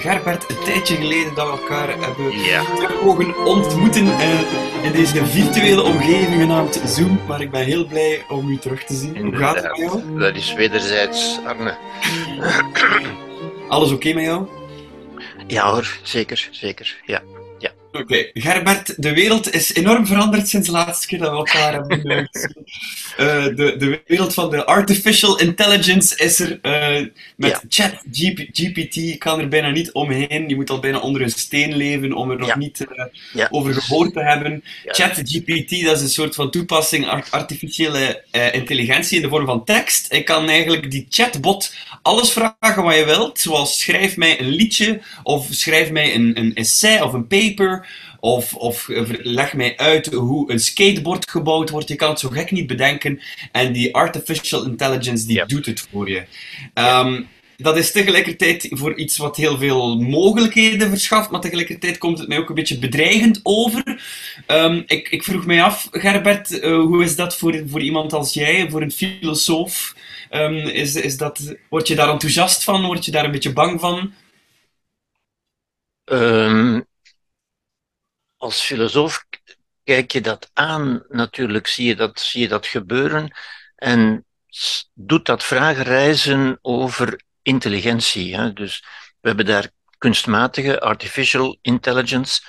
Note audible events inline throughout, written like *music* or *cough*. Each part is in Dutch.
Gerbert, een tijdje geleden dat we elkaar hebben ja. mogen ontmoeten uh, in deze virtuele omgeving genaamd Zoom, maar ik ben heel blij om u terug te zien. Hoe gaat het met jou? Dat is wederzijds, Arne. Alles oké met jou? Ja hoor, zeker, zeker, ja. ja. Oké, okay. Gerbert, de wereld is enorm veranderd sinds de laatste keer dat we elkaar hebben *laughs* gezien. Uh, de, de wereld van de artificial intelligence is er. Uh, met ja. chat GP, GPT kan er bijna niet omheen. Je moet al bijna onder een steen leven om er nog niet ja. over gehoord te hebben. Chat GPT, dat is een soort van toepassing artificiële intelligentie in de vorm van tekst. Ik kan eigenlijk die chatbot alles vragen wat je wilt. Zoals schrijf mij een liedje, of schrijf mij een, een essay of een paper. Of, of leg mij uit hoe een skateboard gebouwd wordt. Je kan het zo gek niet bedenken. En die artificial intelligence die doet het voor je. Ehm, dat is tegelijkertijd voor iets wat heel veel mogelijkheden verschaft, maar tegelijkertijd komt het mij ook een beetje bedreigend over. Ehm, ik, ik vroeg mij af, Gerbert, eh, hoe is dat voor, voor iemand als jij, voor een filosoof? Ehm, is, is dat, word je daar enthousiast van? Word je daar een beetje bang van? Ehm, als filosoof kijk je dat aan, natuurlijk zie je dat, zie je dat gebeuren en doet dat vragen reizen over intelligentie. Hè? Dus we hebben daar kunstmatige, artificial intelligence,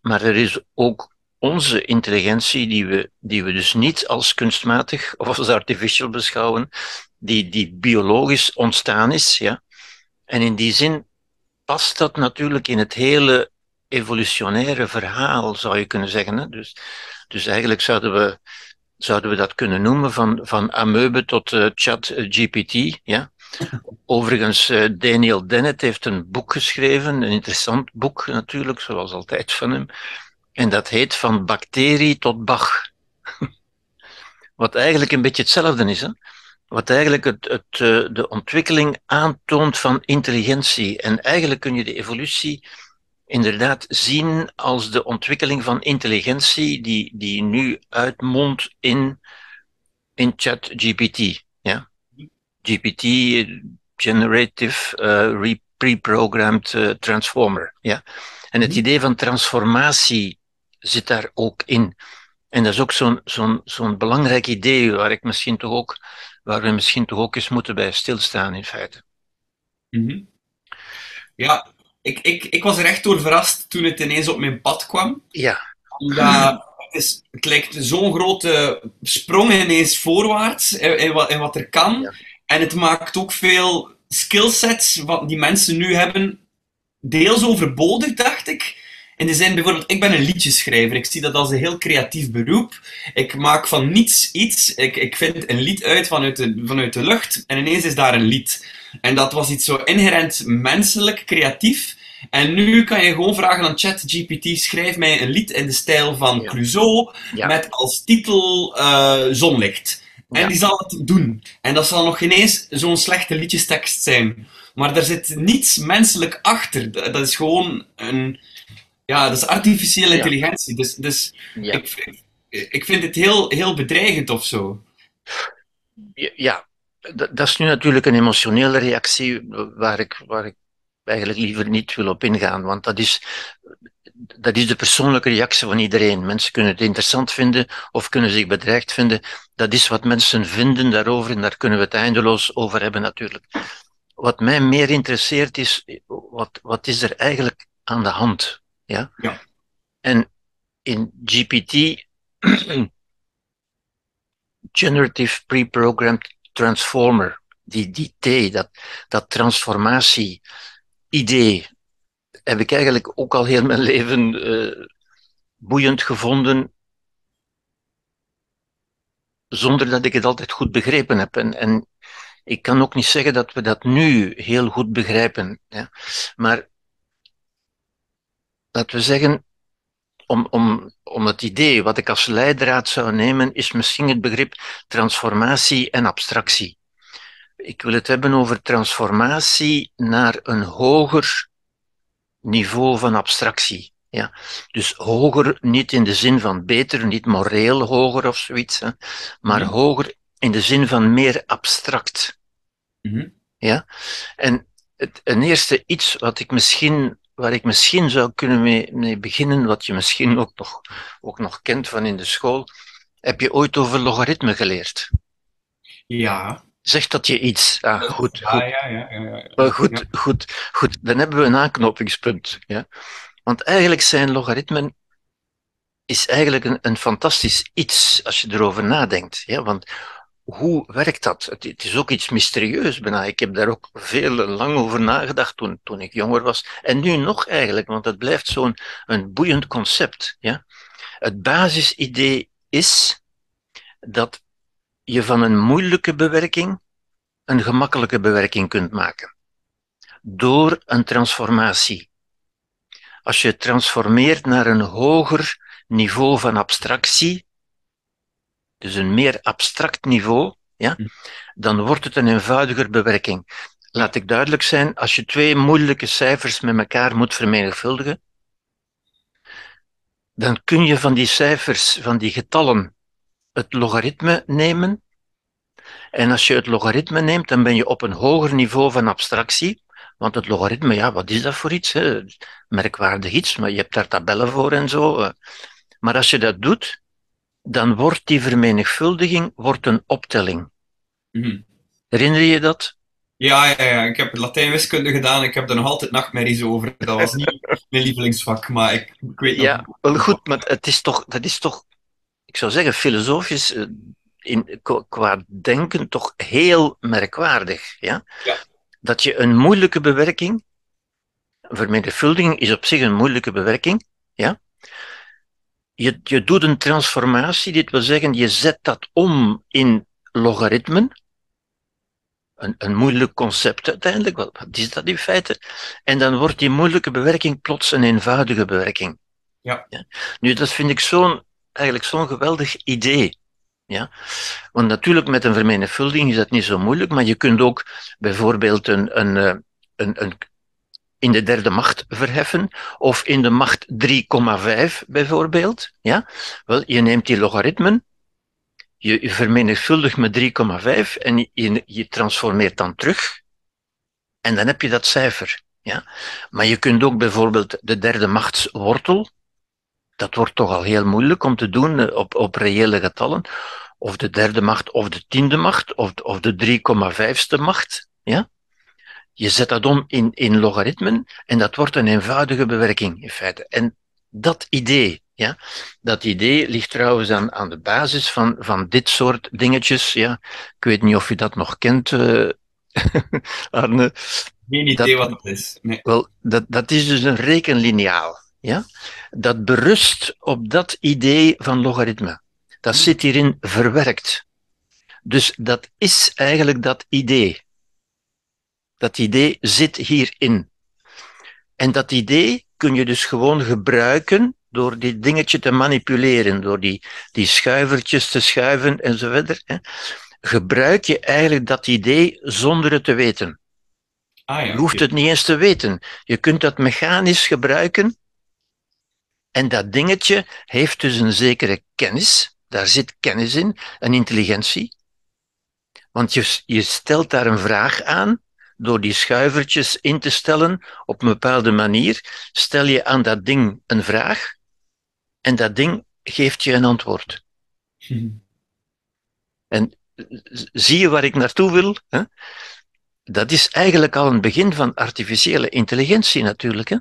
maar er is ook onze intelligentie, die we, die we dus niet als kunstmatig of als artificial beschouwen, die, die biologisch ontstaan is. Ja? En in die zin past dat natuurlijk in het hele evolutionaire verhaal, zou je kunnen zeggen. Hè? Dus, dus eigenlijk zouden we, zouden we dat kunnen noemen van, van tot eh, chat GPT. Ja? Overigens, eh, Daniel Dennett heeft een boek geschreven, een interessant boek natuurlijk, zoals altijd van hem. En dat heet Van bacterie tot Bach. *laughs* Wat eigenlijk een beetje hetzelfde is. Hè? Wat eigenlijk het, het, eh, de ontwikkeling aantoont van intelligentie. En eigenlijk kun je de evolutie inderdaad zien als de ontwikkeling van intelligentie die, die nu uitmondt in, in ChatGPT. Ja? GPT, eh, Generative uh, re- Pre-Programmed uh, Transformer. Ja? En het Mhm. idee van transformatie zit daar ook in. En dat is ook zo'n zo'n zo'n belangrijk idee waar, ik misschien toch ook, waar we misschien toch ook eens moeten bij stilstaan, in feite. Mhm. Ja, ik, ik, ik was er echt door verrast toen het ineens op mijn pad kwam. Ja, Omdat het, is, het lijkt zo'n grote sprong ineens voorwaarts in, in, wat, in wat er kan. Ja. En het maakt ook veel skillsets wat die mensen nu hebben deels overbodig, dacht ik. In de zin, bijvoorbeeld, ik ben een liedjeschrijver. Ik zie dat als een heel creatief beroep. Ik maak van niets iets. Ik, ik vind een lied uit vanuit de, vanuit de lucht en ineens is daar een lied. En dat was iets zo inherent menselijk, creatief. En nu kan je gewoon vragen aan ChatGPT: schrijf mij een lied in de stijl van Ja. Clouseau Ja. met als titel eh, Zonlicht. En Ja. die zal het doen. En dat zal nog geen eens zo'n slechte liedjestekst zijn. Maar er zit niets menselijk achter. Dat is gewoon een. Ja, dat is artificiële intelligentie. Dus, dus ik, ik vind het heel, heel bedreigend of zo. Ja, dat is nu natuurlijk een emotionele reactie waar ik, waar ik eigenlijk liever niet wil op ingaan, want dat is, dat is de persoonlijke reactie van iedereen. Mensen kunnen het interessant vinden of kunnen zich bedreigd vinden. Dat is wat mensen vinden daarover en daar kunnen we het eindeloos over hebben natuurlijk. Wat mij meer interesseert is, wat, wat is er eigenlijk aan de hand? Ja? Ja. En in GPT *clears throat* Generative Pre-Programmed Transformer, die, die T, dat, dat transformatie-idee, heb ik eigenlijk ook al heel mijn leven eh, boeiend gevonden, zonder dat ik het altijd goed begrepen heb. En, en ik kan ook niet zeggen dat we dat nu heel goed begrijpen. Ja. Maar laten we zeggen, om, om, om het idee wat ik als leidraad zou nemen, is misschien het begrip transformatie en abstractie. Ik wil het hebben over transformatie naar een hoger niveau van abstractie. Ja. Dus hoger niet in de zin van beter, niet moreel hoger of zoiets, hè, maar Mhm. hoger in de zin van meer abstract. Mhm. Ja? En het, een eerste iets wat ik misschien, waar ik misschien zou kunnen mee, mee beginnen, wat je misschien ook nog, ook nog kent van in de school, heb je ooit over logaritme geleerd? Ja. Zegt dat je iets? Ah, goed, Ja, goed. ja, ja. ja, ja. Goed, goed, goed. Dan hebben we een aanknopingspunt. Ja? Want eigenlijk zijn logaritmen is eigenlijk een, een fantastisch iets als je erover nadenkt. Ja? Want hoe werkt dat? Het, het is ook iets mysterieus bijna. Ik heb daar ook veel lang over nagedacht toen, toen ik jonger was. En nu nog eigenlijk, want het blijft zo'n een boeiend concept. Ja? Het basisidee is dat je van een moeilijke bewerking een gemakkelijke bewerking kunt maken. Door een transformatie. Als je transformeert naar een hoger niveau van abstractie, dus een meer abstract niveau, ja, Hm. dan wordt het een eenvoudiger bewerking. Laat ik duidelijk zijn, als je twee moeilijke cijfers met elkaar moet vermenigvuldigen, dan kun je van die cijfers, van die getallen, het logaritme nemen. En als je het logaritme neemt, dan ben je op een hoger niveau van abstractie. Want het logaritme, ja, wat is dat voor iets? Hè? Merkwaardig iets, maar je hebt daar tabellen voor en zo. eh. Maar als je dat doet, dan wordt die vermenigvuldiging wordt een optelling. Mhm. Herinner je je dat? Ja, ja, ja, ik heb Latijn-wiskunde gedaan. Ik heb er nog altijd nachtmerries over. Dat was niet mijn lievelingsvak, maar ik, ik weet nog. Ja, wel goed, maar het is toch, dat is toch, ik zou zeggen, filosofisch, eh, in, qua- denken toch heel merkwaardig. Ja? Ja. Dat je een moeilijke bewerking, vermenigvuldiging is op zich een moeilijke bewerking, ja? je, je doet een transformatie, dit wil zeggen, je zet dat om in logaritmen, een, een moeilijk concept uiteindelijk, wat, wat is dat in feite? En dan wordt die moeilijke bewerking plots een eenvoudige bewerking. Ja. Nu, dat vind ik zo'n, eigenlijk zo'n geweldig idee. Ja? Want natuurlijk met een vermenigvuldiging is dat niet zo moeilijk, maar je kunt ook bijvoorbeeld een, een, eh, een, een in de derde macht verheffen, of in de macht 3,5 bijvoorbeeld. Ja? Wel, je neemt die logaritmen, je, je vermenigvuldigt met 3,5 en je, je transformeert dan terug, en dan heb je dat cijfer. Ja? Maar je kunt ook bijvoorbeeld de derde machtswortel, dat wordt toch al heel moeilijk om te doen eh, op, op reële getallen, of de derde macht, of de tiende macht, of, of de 3,5ste macht. Ja? Je zet dat om in, in logaritmen en dat wordt een eenvoudige bewerking in feite. En dat idee, ja, dat idee ligt trouwens aan, aan de basis van, van dit soort dingetjes. Ja. Ik weet niet of je dat nog kent, uh, *laughs* Arne. Geen idee dat, wat het is. Nee. Wel, dat, dat is dus een rekenliniaal. Ja? Dat berust op dat idee van logaritme. Dat zit hierin verwerkt. Dus dat is eigenlijk dat idee. Dat idee zit hierin. En dat idee kun je dus gewoon gebruiken door die dingetje te manipuleren, door die, die schuivertjes te schuiven en zo verder. Hè. Gebruik je eigenlijk dat idee zonder het te weten. Ah, ja, je hoeft het niet eens te weten. Je kunt dat mechanisch gebruiken. En dat dingetje heeft dus een zekere kennis. Daar zit kennis in, een intelligentie. Want je, je stelt daar een vraag aan door die schuivertjes in te stellen op een bepaalde manier, stel je aan dat ding een vraag en dat ding geeft je een antwoord. Hm. *laughs* En zie je waar ik naartoe wil? Hè? Dat is eigenlijk al een begin van artificiële intelligentie natuurlijk. Hè?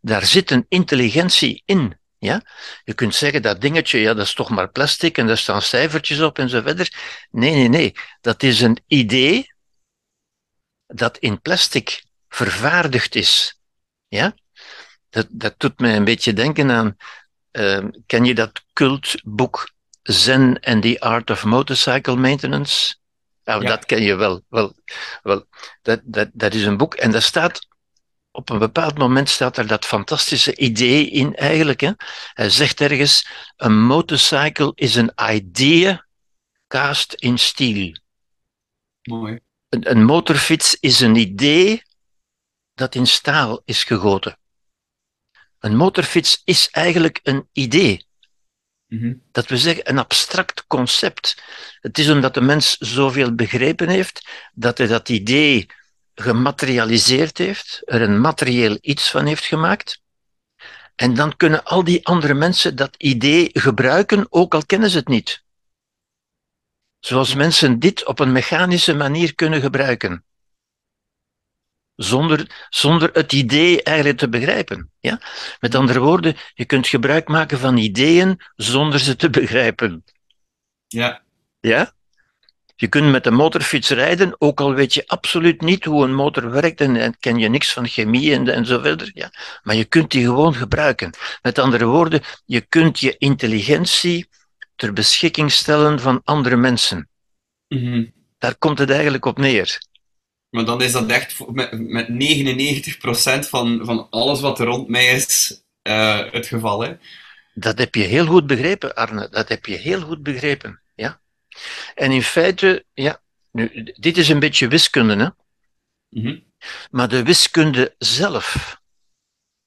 Daar zit een intelligentie in. Ja? Je kunt zeggen dat dingetje, ja, dat is toch maar plastic en daar staan cijfertjes op en zo verder. Nee, nee, nee. Dat is een idee dat in plastic vervaardigd is. Ja? Dat, dat doet mij een beetje denken aan, uh, ken je dat cultboek Zen and the Art of Motorcycle Maintenance? Nou, ja. dat ken je wel. wel, wel dat, dat, dat is een boek en daar staat, op een bepaald moment staat er dat fantastische idee in eigenlijk. Hè? Hij zegt ergens, a motorcycle is een idea cast in steel. Mooi een, een motorfiets is een idee dat in staal is gegoten. Een motorfiets is eigenlijk een idee. Mhm. Dat we zeggen, een abstract concept. Het is omdat de mens zoveel begrepen heeft, dat hij dat idee gematerialiseerd heeft, er een materieel iets van heeft gemaakt. En dan kunnen al die andere mensen dat idee gebruiken, ook al kennen ze het niet. Zoals mensen dit op een mechanische manier kunnen gebruiken. Zonder, zonder het idee eigenlijk te begrijpen. Ja? Met andere woorden, je kunt gebruik maken van ideeën zonder ze te begrijpen. Ja. Ja? Je kunt met een motorfiets rijden, ook al weet je absoluut niet hoe een motor werkt en, en ken je niks van chemie en, en zo verder. Ja? Maar je kunt die gewoon gebruiken. Met andere woorden, je kunt je intelligentie ter beschikking stellen van andere mensen. Mhm. Daar komt het eigenlijk op neer. Maar dan is dat echt met, met 99% van, van alles wat er rond mij is eh, het geval. Hè? Dat heb je heel goed begrepen, Arne. Dat heb je heel goed begrepen. En in feite, ja, nu, dit is een beetje wiskunde, hè? Mhm. maar de wiskunde zelf,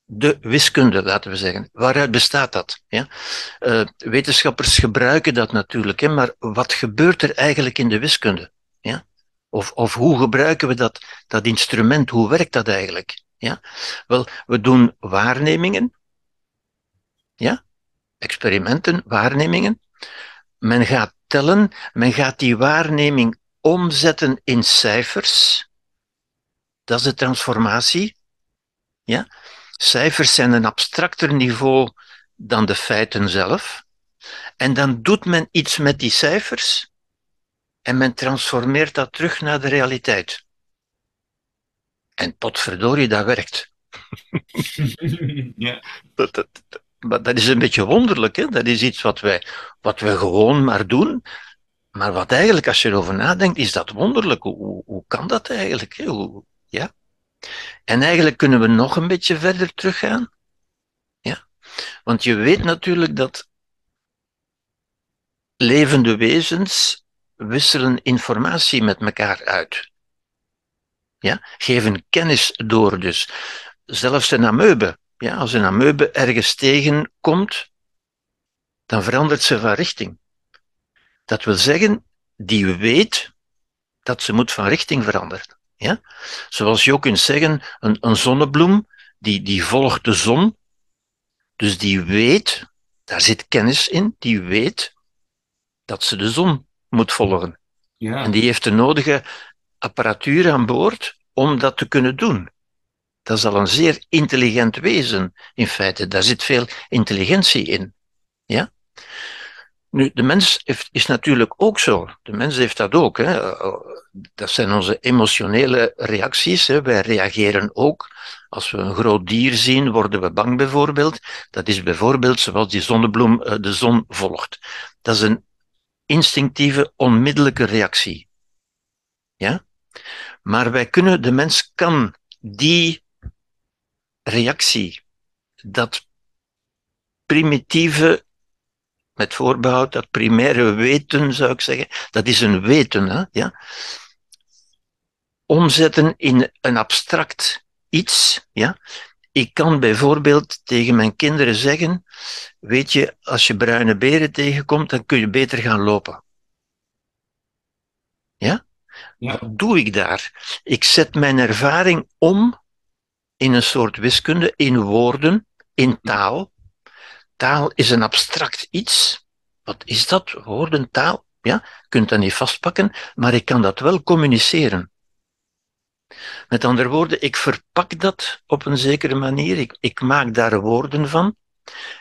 de wiskunde, laten we zeggen, waaruit bestaat dat? Ja? Eh, wetenschappers gebruiken dat natuurlijk, hè, maar wat gebeurt er eigenlijk in de wiskunde? Ja? Of, of hoe gebruiken we dat, dat instrument? Hoe werkt dat eigenlijk? Ja? Wel, we doen waarnemingen, ja? experimenten, waarnemingen. Men gaat tellen, men gaat die waarneming omzetten in cijfers. Dat is de transformatie. Ja? Cijfers zijn een abstracter niveau dan de feiten zelf. En dan doet men iets met die cijfers en men transformeert dat terug naar de realiteit. En potverdorie, dat werkt. *laughs* ja. Dat, dat, dat, maar dat is een beetje wonderlijk. Hè? Dat is iets wat wij, wat wij gewoon maar doen. Maar wat eigenlijk, als je erover nadenkt, is dat wonderlijk. Hoe, hoe, kan dat eigenlijk? Hè? Hoe, ja? En eigenlijk kunnen we nog een beetje verder teruggaan. Ja? Want je weet natuurlijk dat levende wezens wisselen informatie met elkaar uit. Ja? Geven kennis door dus. Zelfs een amoebe. Ja, als een amoebe ergens tegenkomt, dan verandert ze van richting. Dat wil zeggen, die weet dat ze moet van richting veranderen. Ja? Zoals je ook kunt zeggen, een, een zonnebloem, die, die volgt de zon. Dus die weet, daar zit kennis in, die weet dat ze de zon moet volgen. Ja. En die heeft de nodige apparatuur aan boord om dat te kunnen doen. Dat is al een zeer intelligent wezen, in feite. Daar zit veel intelligentie in. Ja? Nu, de mens heeft, is natuurlijk ook zo. De mens heeft dat ook. Hè. Dat zijn onze emotionele reacties. Hè. Wij reageren ook. Als we een groot dier zien, worden we bang bijvoorbeeld. Dat is bijvoorbeeld zoals die zonnebloem de zon volgt. Dat is een instinctieve, onmiddellijke reactie. Ja? Maar wij kunnen, de mens kan die reactie, dat primitieve, met voorbehoud, dat primaire weten, zou ik zeggen, dat is een weten, hè? Ja? omzetten in een abstract iets. Ja? Ik kan bijvoorbeeld tegen mijn kinderen zeggen, weet je, als je bruine beren tegenkomt, dan kun je beter gaan lopen. Ja? Ja. Wat doe ik daar? Ik zet mijn ervaring om in een soort wiskunde, in woorden, in taal. Taal is een abstract iets. Wat is dat? Woorden, taal? Ja, je kunt dat niet vastpakken, maar ik kan dat wel communiceren. Met andere woorden, ik verpak dat op een zekere manier. Ik, ik maak daar woorden van.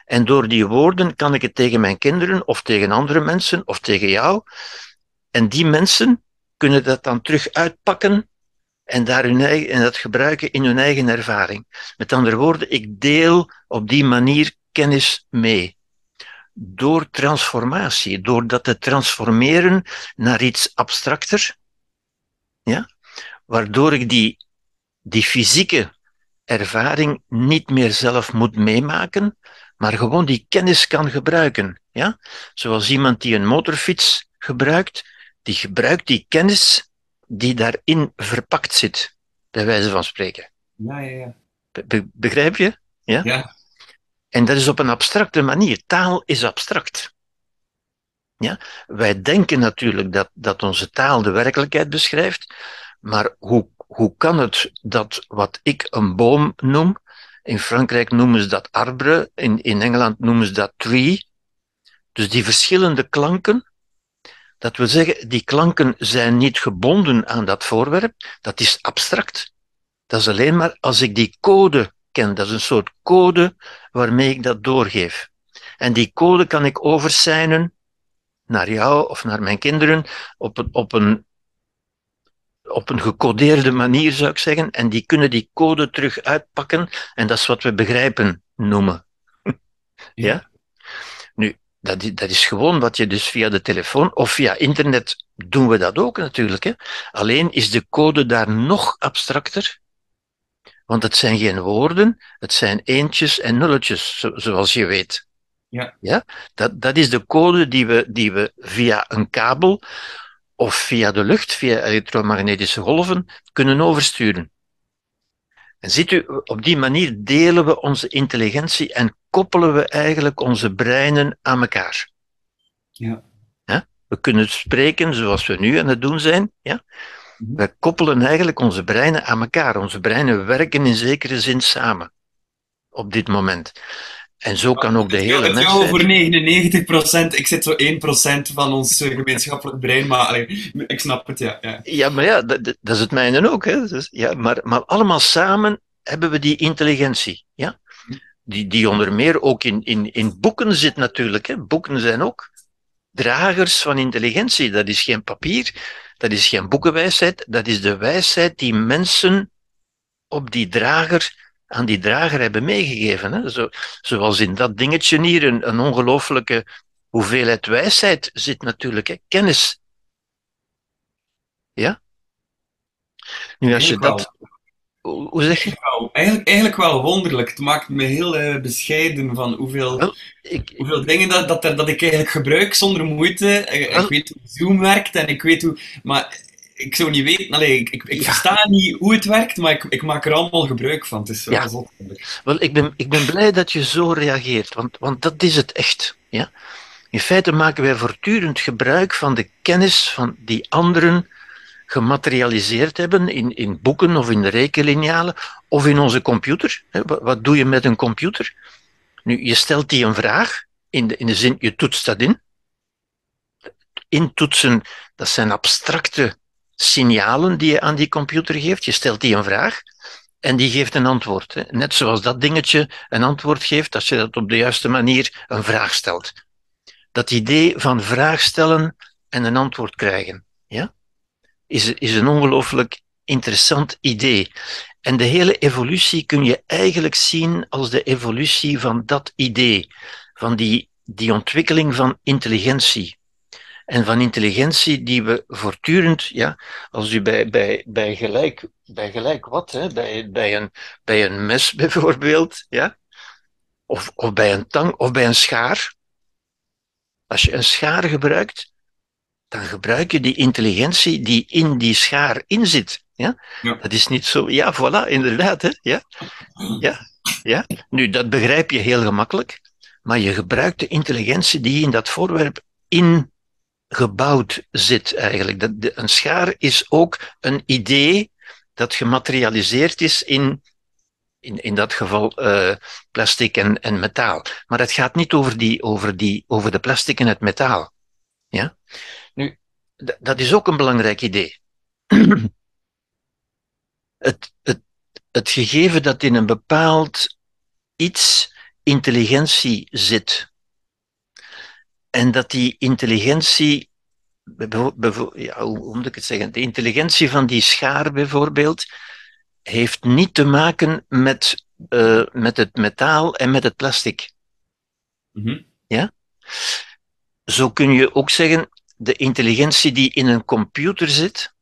En door die woorden kan ik het tegen mijn kinderen of tegen andere mensen of tegen jou. En die mensen kunnen dat dan terug uitpakken en, daar hun eigen, en dat gebruiken in hun eigen ervaring. Met andere woorden, ik deel op die manier kennis mee. Door transformatie, door dat te transformeren naar iets abstracter, ja, waardoor ik die, die fysieke ervaring niet meer zelf moet meemaken, maar gewoon die kennis kan gebruiken. Ja? Zoals iemand die een motorfiets gebruikt, die gebruikt die kennis die daarin verpakt zit, bij wijze van spreken. Ja, ja, ja. Be begrijp je? Ja? ja. En dat is op een abstracte manier. Taal is abstract. Ja? Wij denken natuurlijk dat, dat onze taal de werkelijkheid beschrijft, maar hoe, hoe kan het dat wat ik een boom noem, in Frankrijk noemen ze dat arbre, in, in Engeland noemen ze dat tree, dus die verschillende klanken, dat wil zeggen, die klanken zijn niet gebonden aan dat voorwerp, dat is abstract. Dat is alleen maar als ik die code ken, dat is een soort code waarmee ik dat doorgeef. En die code kan ik oversijnen naar jou of naar mijn kinderen op een, op een, op een gecodeerde manier, zou ik zeggen. En die kunnen die code terug uitpakken. En dat is wat we begrijpen noemen. *laughs* ja? Nu, dat, dat is gewoon wat je dus via de telefoon of via internet doen we dat ook natuurlijk. Hè? Alleen is de code daar nog abstracter. Want het zijn geen woorden, het zijn eentjes en nulletjes, zoals je weet. Ja. Ja? Dat, dat is de code die we, die we via een kabel of via de lucht, via elektromagnetische golven, kunnen oversturen. En ziet u, op die manier delen we onze intelligentie en koppelen we eigenlijk onze breinen aan elkaar. Ja. ja? We kunnen spreken zoals we nu aan het doen zijn. Ja? Mhm. We koppelen eigenlijk onze breinen aan elkaar. Onze breinen werken in zekere zin samen op dit moment. En zo kan ook de hele mens. Ja, voor 99%, ik zit zo 1% van ons eh, gemeenschappelijk brein, maar ik snap het, ja. Ja, ja maar ja, dat, dat is het mijne ook. Hè. Dus, ja, maar, maar allemaal samen hebben we die intelligentie. Ja? Die, die onder meer ook in, in, in boeken zit natuurlijk. Hè. Boeken zijn ook dragers van intelligentie. Dat is geen papier, dat is geen boekenwijsheid, dat is de wijsheid die mensen op die drager aan die drager hebben meegegeven. Hè? Zo, zoals in dat dingetje hier een, een ongelooflijke hoeveelheid wijsheid zit natuurlijk, hè? kennis. Ja? Nu, als je dat... Hoe, zeg je? eigenlijk, eigenlijk wel wonderlijk. Het maakt me heel uh, bescheiden van hoeveel, ik, hoeveel dingen dat, dat, dat ik eigenlijk gebruik zonder moeite. Ik, ik weet hoe Zoom werkt en ik weet hoe... Maar ik zou niet weten, allee, ik, ik, ik versta niet hoe het werkt, maar ik, ik maak er allemaal gebruik van. Het is ja. Wel, ik ben, ik ben blij dat je zo reageert, want, want dat is het echt. Ja? In feite maken wij voortdurend gebruik van de kennis van die anderen gematerialiseerd hebben in, in boeken of in de rekenlinealen of in onze computer. Wat, doe je met een computer? Nu, je stelt die een vraag, in de, in de zin, je toetst dat in. Intoetsen, dat zijn abstracte signalen die je aan die computer geeft. Je stelt die een vraag en die geeft een antwoord. Net zoals dat dingetje een antwoord geeft als je dat op de juiste manier een vraag stelt. Dat idee van vraag stellen en een antwoord krijgen, is, is een ongelooflijk interessant idee. En de hele evolutie kun je eigenlijk zien als de evolutie van dat idee, van die, die ontwikkeling van intelligentie en van intelligentie die we voortdurend, ja, als u bij, bij, bij, gelijk, bij gelijk wat, hè, bij, bij, een, bij een mes *laughs* bijvoorbeeld, ja, of, of bij een tang of bij een schaar. Als je een schaar gebruikt, dan gebruik je die intelligentie die in die schaar inzit. Ja? ja. Dat is niet zo, ja, voilà, inderdaad. Hè? Ja? Ja? Ja? Nu, dat begrijp je heel gemakkelijk, maar je gebruikt de intelligentie die in dat voorwerp in gebouwd zit eigenlijk. Dat, de, een schaar is ook een idee dat gematerialiseerd is in, in, in dat geval uh, plastic en, en metaal. Maar het gaat niet over, die, over, die, over de plastic en het metaal. Ja? Nu, dat is ook een belangrijk idee. *clears throat* het, het, het gegeven dat in een bepaald iets intelligentie zit, en dat die intelligentie, ja, hoe moet ik het zeggen, de intelligentie van die schaar bijvoorbeeld, heeft niet te maken met, uh, met het metaal en met het plastic. Mm Ja? Zo kun je ook zeggen, de intelligentie die in een computer zit,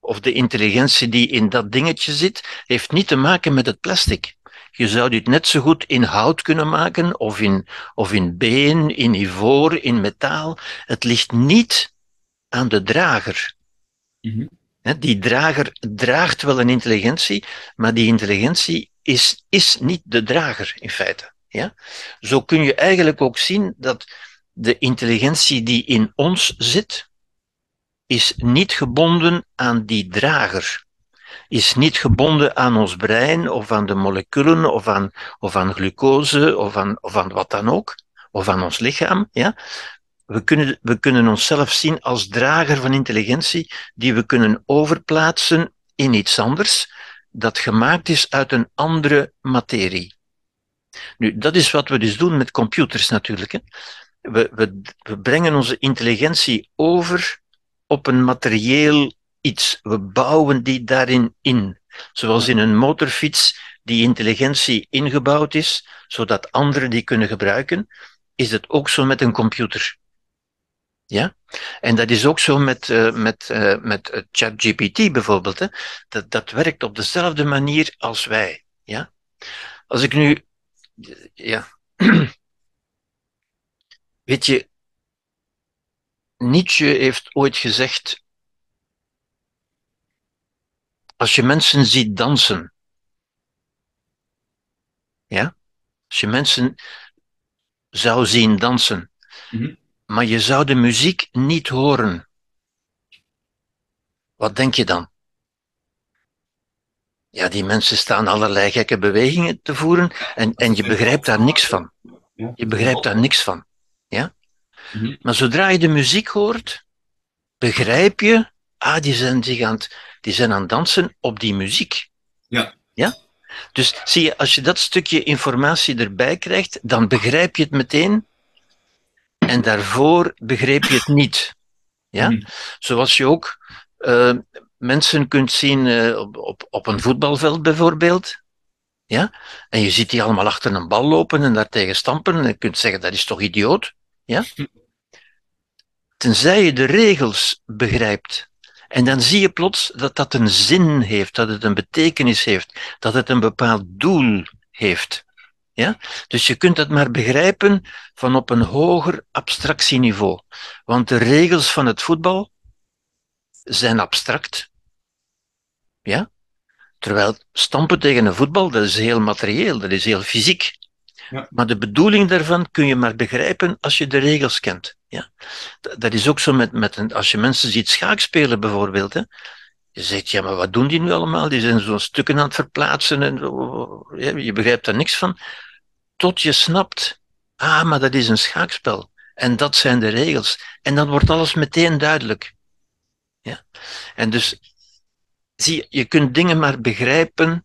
of de intelligentie die in dat dingetje zit, heeft niet te maken met het plastic. Je zou dit net zo goed in hout kunnen maken, of in, of in been, in ivoor, in metaal. Het ligt niet aan de drager. Mm Die drager draagt wel een intelligentie, maar die intelligentie is, is niet de drager in feite. Ja? Zo kun je eigenlijk ook zien dat de intelligentie die in ons zit, is niet gebonden aan die drager. Is niet gebonden aan ons brein of aan de moleculen of aan, of aan glucose of aan, of aan wat dan ook, of aan ons lichaam. Ja? We, kunnen, we kunnen onszelf zien als drager van intelligentie die we kunnen overplaatsen in iets anders dat gemaakt is uit een andere materie. Nu, dat is wat we dus doen met computers natuurlijk. Hè. We, we, brengen onze intelligentie over op een materieel iets. We bouwen die daarin in. Zoals in een motorfiets die intelligentie ingebouwd is, zodat anderen die kunnen gebruiken, is het ook zo met een computer. Ja? En dat is ook zo met, uh, met, uh, met ChatGPT bijvoorbeeld. Hè? Dat, dat werkt op dezelfde manier als wij. Ja? Als ik nu. Ja. *clears throat* Weet je, Nietzsche heeft ooit gezegd: Als je mensen ziet dansen, ja, als je mensen zou zien dansen, Mhm. maar je zou de muziek niet horen, wat denk je dan? Ja, die mensen staan allerlei gekke bewegingen te voeren en, en je begrijpt daar niks van. Je begrijpt daar niks van. Ja? Mhm. Maar zodra je de muziek hoort, begrijp je, ah, die zijn, zich aan het, die zijn aan het dansen op die muziek. Ja. Ja? Dus zie je, als je dat stukje informatie erbij krijgt, dan begrijp je het meteen en daarvoor begreep je het niet. Ja? Mhm. Zoals je ook eh, mensen kunt zien eh, op, op, op een voetbalveld bijvoorbeeld. Ja? En je ziet die allemaal achter een bal lopen en daartegen stampen. En je kunt zeggen, dat is toch idioot? Ja? Tenzij je de regels begrijpt. En dan zie je plots dat dat een zin heeft, dat het een betekenis heeft, dat het een bepaald doel heeft. Ja? Dus je kunt het maar begrijpen van op een hoger abstractieniveau. Want de regels van het voetbal zijn abstract. Ja? Terwijl stampen tegen een voetbal, dat is heel materieel, dat is heel fysiek. Ja. Maar de bedoeling daarvan kun je maar begrijpen als je de regels kent. Ja? Dat, is ook zo met, met een, als je mensen ziet schaakspelen bijvoorbeeld. Hè? Je zegt, ja, maar wat doen die nu allemaal? Die zijn zo'n stukken aan het verplaatsen en je begrijpt daar niks van. Tot je snapt, ah, maar dat is een schaakspel. En dat zijn de regels. En dan wordt alles meteen duidelijk. Ja? En dus, zie je, je kunt dingen maar begrijpen.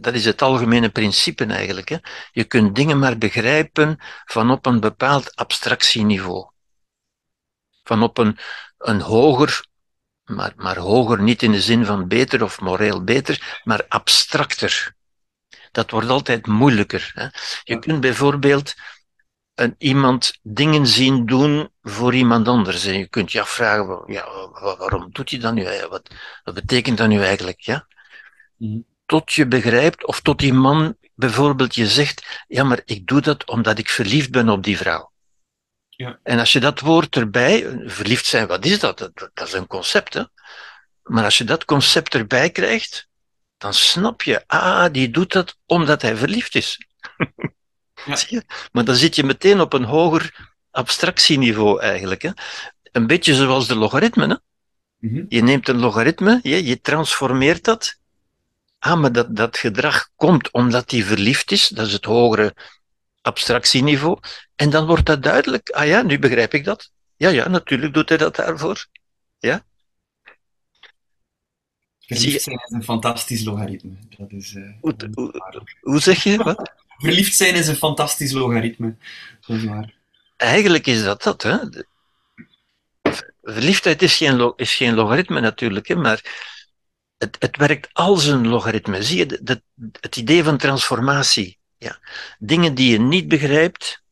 Dat is het algemene principe eigenlijk. Hè? Je kunt dingen maar begrijpen van op een bepaald abstractieniveau. Van op een, een hoger, maar, maar hoger niet in de zin van beter of moreel beter, maar abstracter. Dat wordt altijd moeilijker. Hè? Je kunt bijvoorbeeld een, iemand dingen zien doen voor iemand anders. En je kunt je afvragen, ja, wa- waarom doet hij dat nu? Wat, wat betekent dat nu eigenlijk? Ja? Mhm. Tot je begrijpt, of tot die man bijvoorbeeld je zegt, ja, maar ik doe dat omdat ik verliefd ben op die vrouw. Ja. En als je dat woord erbij, verliefd zijn, wat is dat? Dat, dat is een concept, hè? Maar als je dat concept erbij krijgt, dan snap je, ah, die doet dat omdat hij verliefd is. Ja. Zie je? Maar dan zit je meteen op een hoger abstractieniveau eigenlijk. Hè? Een beetje zoals de logaritmen. Hè? Mhm. Je neemt een logaritme, je, je transformeert dat. Ah, maar dat, dat gedrag komt omdat hij verliefd is, dat is het hogere abstractieniveau. En dan wordt dat duidelijk. Ah ja, nu begrijp ik dat. Ja, ja, natuurlijk doet hij dat daarvoor. Je- Verliefd zijn is een fantastisch logaritme. Dat is, eh, Hoe- zeg je wat? *laughs* Verliefd zijn is een fantastisch logaritme. Dat is waar. Eigenlijk is dat dat. Hè? Verliefdheid is geen, is geen logaritme natuurlijk, hè, maar het, het werkt als een logaritme. Zie je, dat, het idee van transformatie. Ja. Dingen die je niet begrijpt,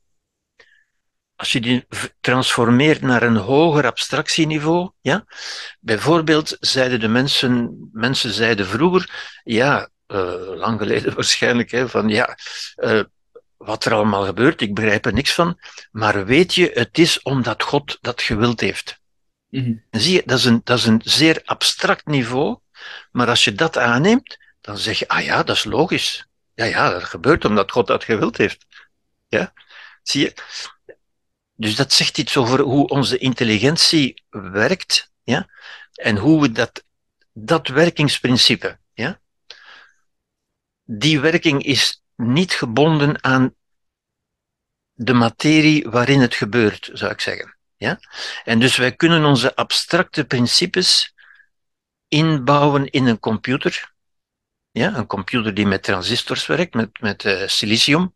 als je die transformeert naar een hoger abstractieniveau, ja, bijvoorbeeld zeiden de mensen, mensen zeiden vroeger, ja, eh, lang geleden *laughs* waarschijnlijk, hè, van ja, eh, wat er allemaal gebeurt, ik begrijp er niks van, maar weet je, het is omdat God dat gewild heeft. Mhm. Zie je, dat is, een, dat is een zeer abstract niveau, maar als je dat aanneemt, dan zeg je, ah ja, dat is logisch. Ja, ja, dat gebeurt omdat God dat gewild heeft. Ja, zie je? Dus dat zegt iets over hoe onze intelligentie werkt, ja, en hoe we dat, dat werkingsprincipe, ja, die werking is niet gebonden aan de materie waarin het gebeurt, zou ik zeggen. Ja? En dus wij kunnen onze abstracte principes inbouwen in een computer. Ja, een computer die met transistors werkt, met, met uh, silicium.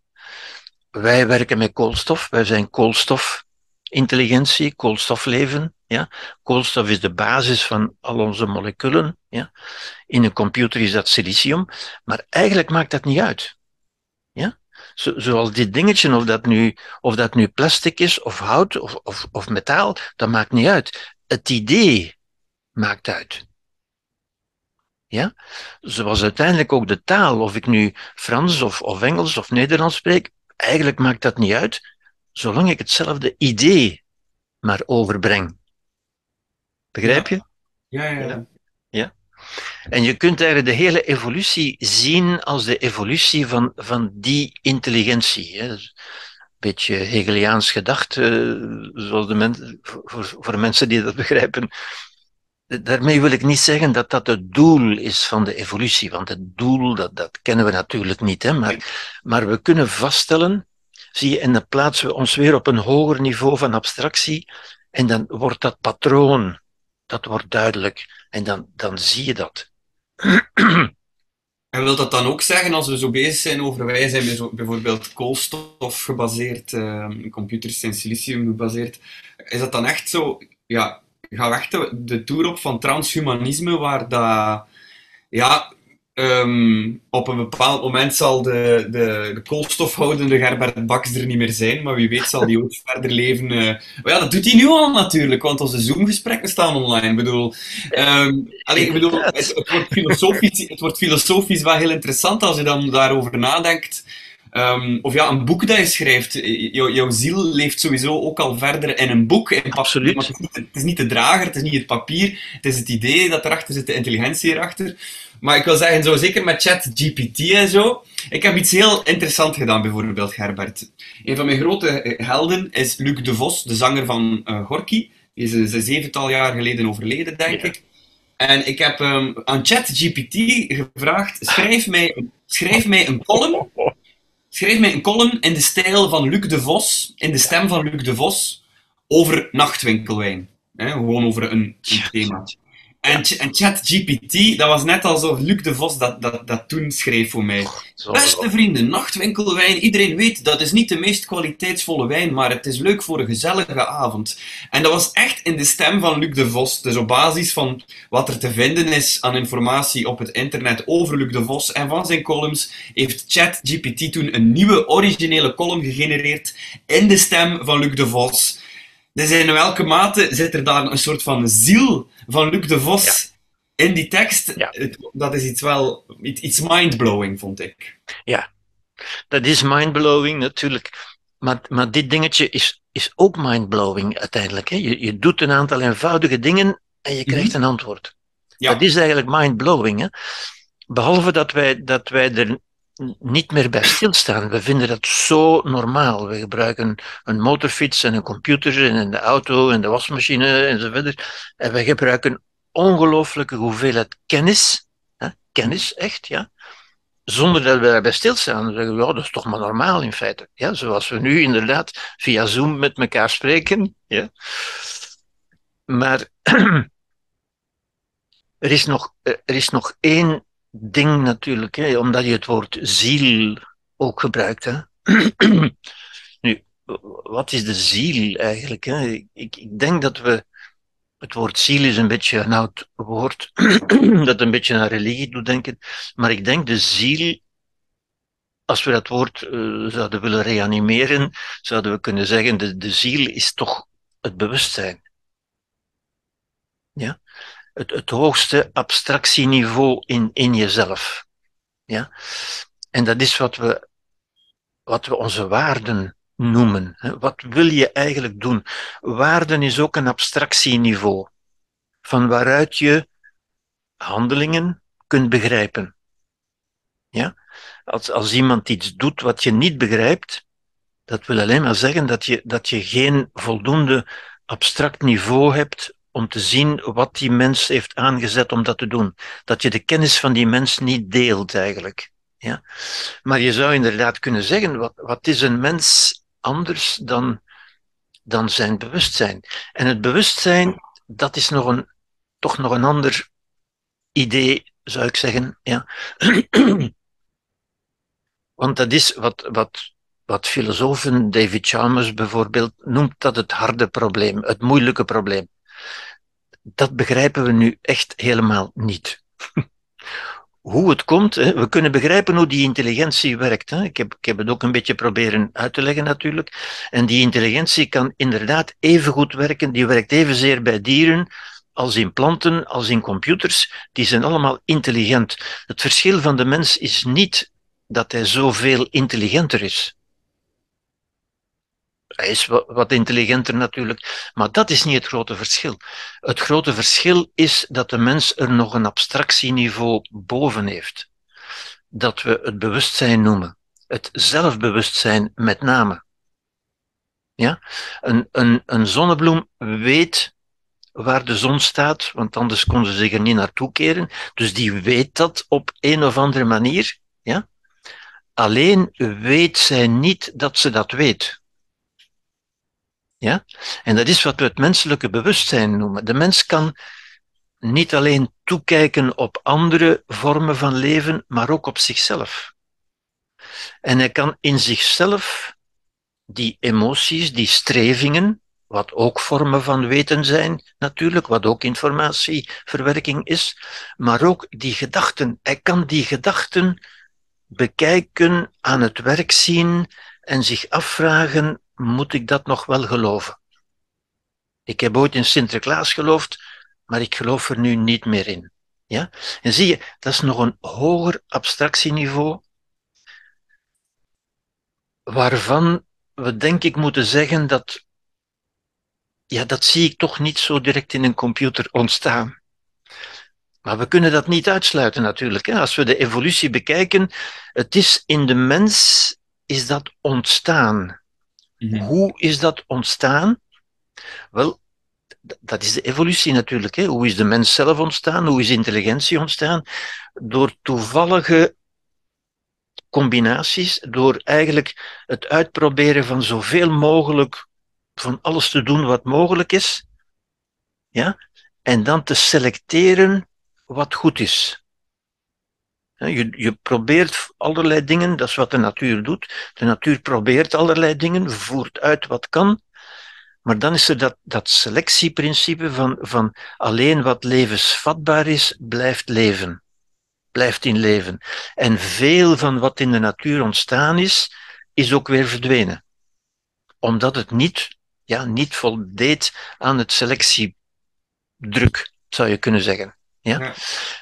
Wij werken met koolstof. Wij zijn koolstofintelligentie, koolstofleven. Ja? Koolstof is de basis van al onze moleculen. Ja? In een computer is dat silicium. Maar eigenlijk maakt dat niet uit. Ja? Zo, zoals dit dingetje, of dat, nu, of dat nu plastic is, of hout, of, of, of metaal, dat maakt niet uit. Het idee maakt uit. Ja? Zoals uiteindelijk ook de taal, of ik nu Frans of, of Engels of Nederlands spreek, eigenlijk maakt dat niet uit, zolang ik hetzelfde idee maar overbreng. Begrijp je? Ja, ja, ja. ja. En je kunt eigenlijk de hele evolutie zien als de evolutie van, van die intelligentie. Hè. een beetje Hegeliaans gedacht, uh, zoals de men, voor, voor mensen die dat begrijpen. Daarmee wil ik niet zeggen dat dat het doel is van de evolutie, want het doel, dat, dat kennen we natuurlijk niet. Hè? Maar, maar we kunnen vaststellen, zie je, en dan plaatsen we ons weer op een hoger niveau van abstractie, en dan wordt dat patroon, dat wordt duidelijk, en dan, dan zie je dat. En wil dat dan ook zeggen, als we zo bezig zijn over wij zijn bijvoorbeeld koolstof gebaseerd, uh, computers zijn silicium gebaseerd, is dat dan echt zo, ja, we echt de, tour op van transhumanisme, waar dat, ja, ehm, op een bepaald moment zal de, de, de koolstofhoudende Gerbert Baks er niet meer zijn, maar wie weet zal die ook *laughs* verder leven. Uh, ja, dat doet hij nu al natuurlijk, want onze Zoom-gesprekken staan online. Ik bedoel, um, ik bedoel het, het, wordt filosofisch, het wordt filosofisch wel heel interessant als je dan daarover nadenkt. Um, of ja, een boek dat je schrijft. jouw ziel leeft sowieso ook al verder in een boek. In Absoluut. Het is, niet, het is, niet, de drager, het is niet het papier. Het is het idee dat erachter zit, de intelligentie erachter. Maar ik wil zeggen, zo, zeker met ChatGPT en zo. Ik heb iets heel interessants gedaan, bijvoorbeeld, Gerbert. Een van mijn grote helden is Luc de Vos, de zanger van uh, Gorky. Die is een zevental jaar geleden overleden, denk ik. En ik heb um, aan ChatGPT gevraagd: schrijf mij, schrijf mij een column schreef mij een column in de stijl van Luc de Vos, in de stem van Luc de Vos, over nachtwinkelwijn. gewoon over een, een thema. En, en ChatGPT, dat was net alsof Luc de Vos dat, dat, dat toen schreef voor mij. Beste vrienden, nachtwinkelwijn. Iedereen weet, dat is niet de meest kwaliteitsvolle wijn, maar het is leuk voor een gezellige avond. En dat was echt in de stem van Luc de Vos. Dus op basis van wat er te vinden is aan informatie op het internet over Luc de Vos en van zijn columns, heeft ChatGPT toen een nieuwe originele column gegenereerd in de stem van Luc de Vos. Dus in welke mate zit er daar een soort van ziel van Luc de Vos in die tekst? dat is iets wel iets mindblowing, vond ik. Ja, dat is mindblowing natuurlijk. Maar, maar dit dingetje is, is ook mindblowing uiteindelijk. Hè? Je, je doet een aantal eenvoudige dingen en je krijgt mhm. een antwoord. Ja. Dat is eigenlijk mindblowing. Hè? Behalve dat wij, dat wij er niet meer bij stilstaan. We vinden dat zo normaal. We gebruiken een motorfiets en een computer en de auto en de wasmachine enzovoort. En we gebruiken ongelooflijke hoeveelheid kennis. Hè? Kennis, echt, ja. Zonder dat we daarbij stilstaan. Dan zeggen we, dat is toch maar normaal in feite. Ja, zoals we nu inderdaad via Zoom met elkaar spreken. Ja. Maar *clears throat* er is nog, er is nog één ding natuurlijk, hè, omdat je het woord ziel ook gebruikt. Hè. *clears throat* nu, wat is de ziel eigenlijk? Hè? Ik, ik denk dat we. Het woord ziel is een beetje een oud woord *clears throat* dat een beetje aan religie doet denken. Maar ik denk de ziel, als we dat woord uh, zouden willen reanimeren, zouden we kunnen zeggen: de, de ziel is toch het bewustzijn. Ja? Het, hoogste abstractieniveau in, in jezelf. Ja? En dat is wat we, wat we onze waarden noemen. Wat wil je eigenlijk doen? Waarden is ook een abstractieniveau, van waaruit je handelingen kunt begrijpen. Ja? Als, als iemand iets doet wat je niet begrijpt, dat wil alleen maar zeggen dat je, dat je geen voldoende abstract niveau hebt om te zien wat die mens heeft aangezet om dat te doen. Dat je de kennis van die mens niet deelt eigenlijk. Ja? Maar je zou inderdaad kunnen zeggen, wat, wat is een mens anders dan, dan zijn bewustzijn? En het bewustzijn, dat is nog een, toch nog een ander idee, zou ik zeggen. Ja. *clears throat* Want dat is wat, wat, wat filosofen, David Chalmers bijvoorbeeld, noemt dat het harde probleem, het moeilijke probleem. Dat begrijpen we nu echt helemaal niet. *laughs* hoe het komt, hè. we kunnen begrijpen hoe die intelligentie werkt. Hè. Ik, heb, ik heb het ook een beetje proberen uit te leggen natuurlijk. En die intelligentie kan inderdaad even goed werken, die werkt evenzeer bij dieren als in planten, als in computers. Die zijn allemaal intelligent. Het verschil van de mens is niet dat hij zoveel intelligenter is. Hij is wat intelligenter natuurlijk, maar dat is niet het grote verschil. Het grote verschil is dat de mens er nog een abstractieniveau boven heeft. Dat we het bewustzijn noemen. Het zelfbewustzijn met name. Ja? Een, een, een zonnebloem weet waar de zon staat, want anders kon ze zich er niet naartoe keren. Dus die weet dat op een of andere manier. Ja? Alleen weet zij niet dat ze dat weet. Ja? En dat is wat we het menselijke bewustzijn noemen. De mens kan niet alleen toekijken op andere vormen van leven, maar ook op zichzelf. En hij kan in zichzelf die emoties, die strevingen, wat ook vormen van weten zijn natuurlijk, wat ook informatieverwerking is, maar ook die gedachten. Hij kan die gedachten bekijken, aan het werk zien en zich afvragen, moet ik dat nog wel geloven? Ik heb ooit in Sinterklaas geloofd, maar ik geloof er nu niet meer in. Ja? En zie je, dat is nog een hoger abstractieniveau, waarvan we denk ik moeten zeggen dat, ja, dat zie ik toch niet zo direct in een computer ontstaan. Maar we kunnen dat niet uitsluiten natuurlijk. Als we de evolutie bekijken, het is in de mens is dat ontstaan. Mhm. Hoe is dat ontstaan? Wel, dat is de evolutie natuurlijk. Hè. Hoe is de mens zelf ontstaan? Hoe is intelligentie ontstaan? Door toevallige combinaties, door eigenlijk het uitproberen van zoveel mogelijk, van alles te doen wat mogelijk is, ja, en dan te selecteren wat goed is. Je, je probeert allerlei dingen, dat is wat de natuur doet. De natuur probeert allerlei dingen, voert uit wat kan. Maar dan is er dat, dat selectieprincipe van, van alleen wat levensvatbaar is, blijft leven. Blijft in leven. En veel van wat in de natuur ontstaan is, is ook weer verdwenen. Omdat het niet, ja, niet voldeed aan het selectiedruk, zou je kunnen zeggen. Ja? ja?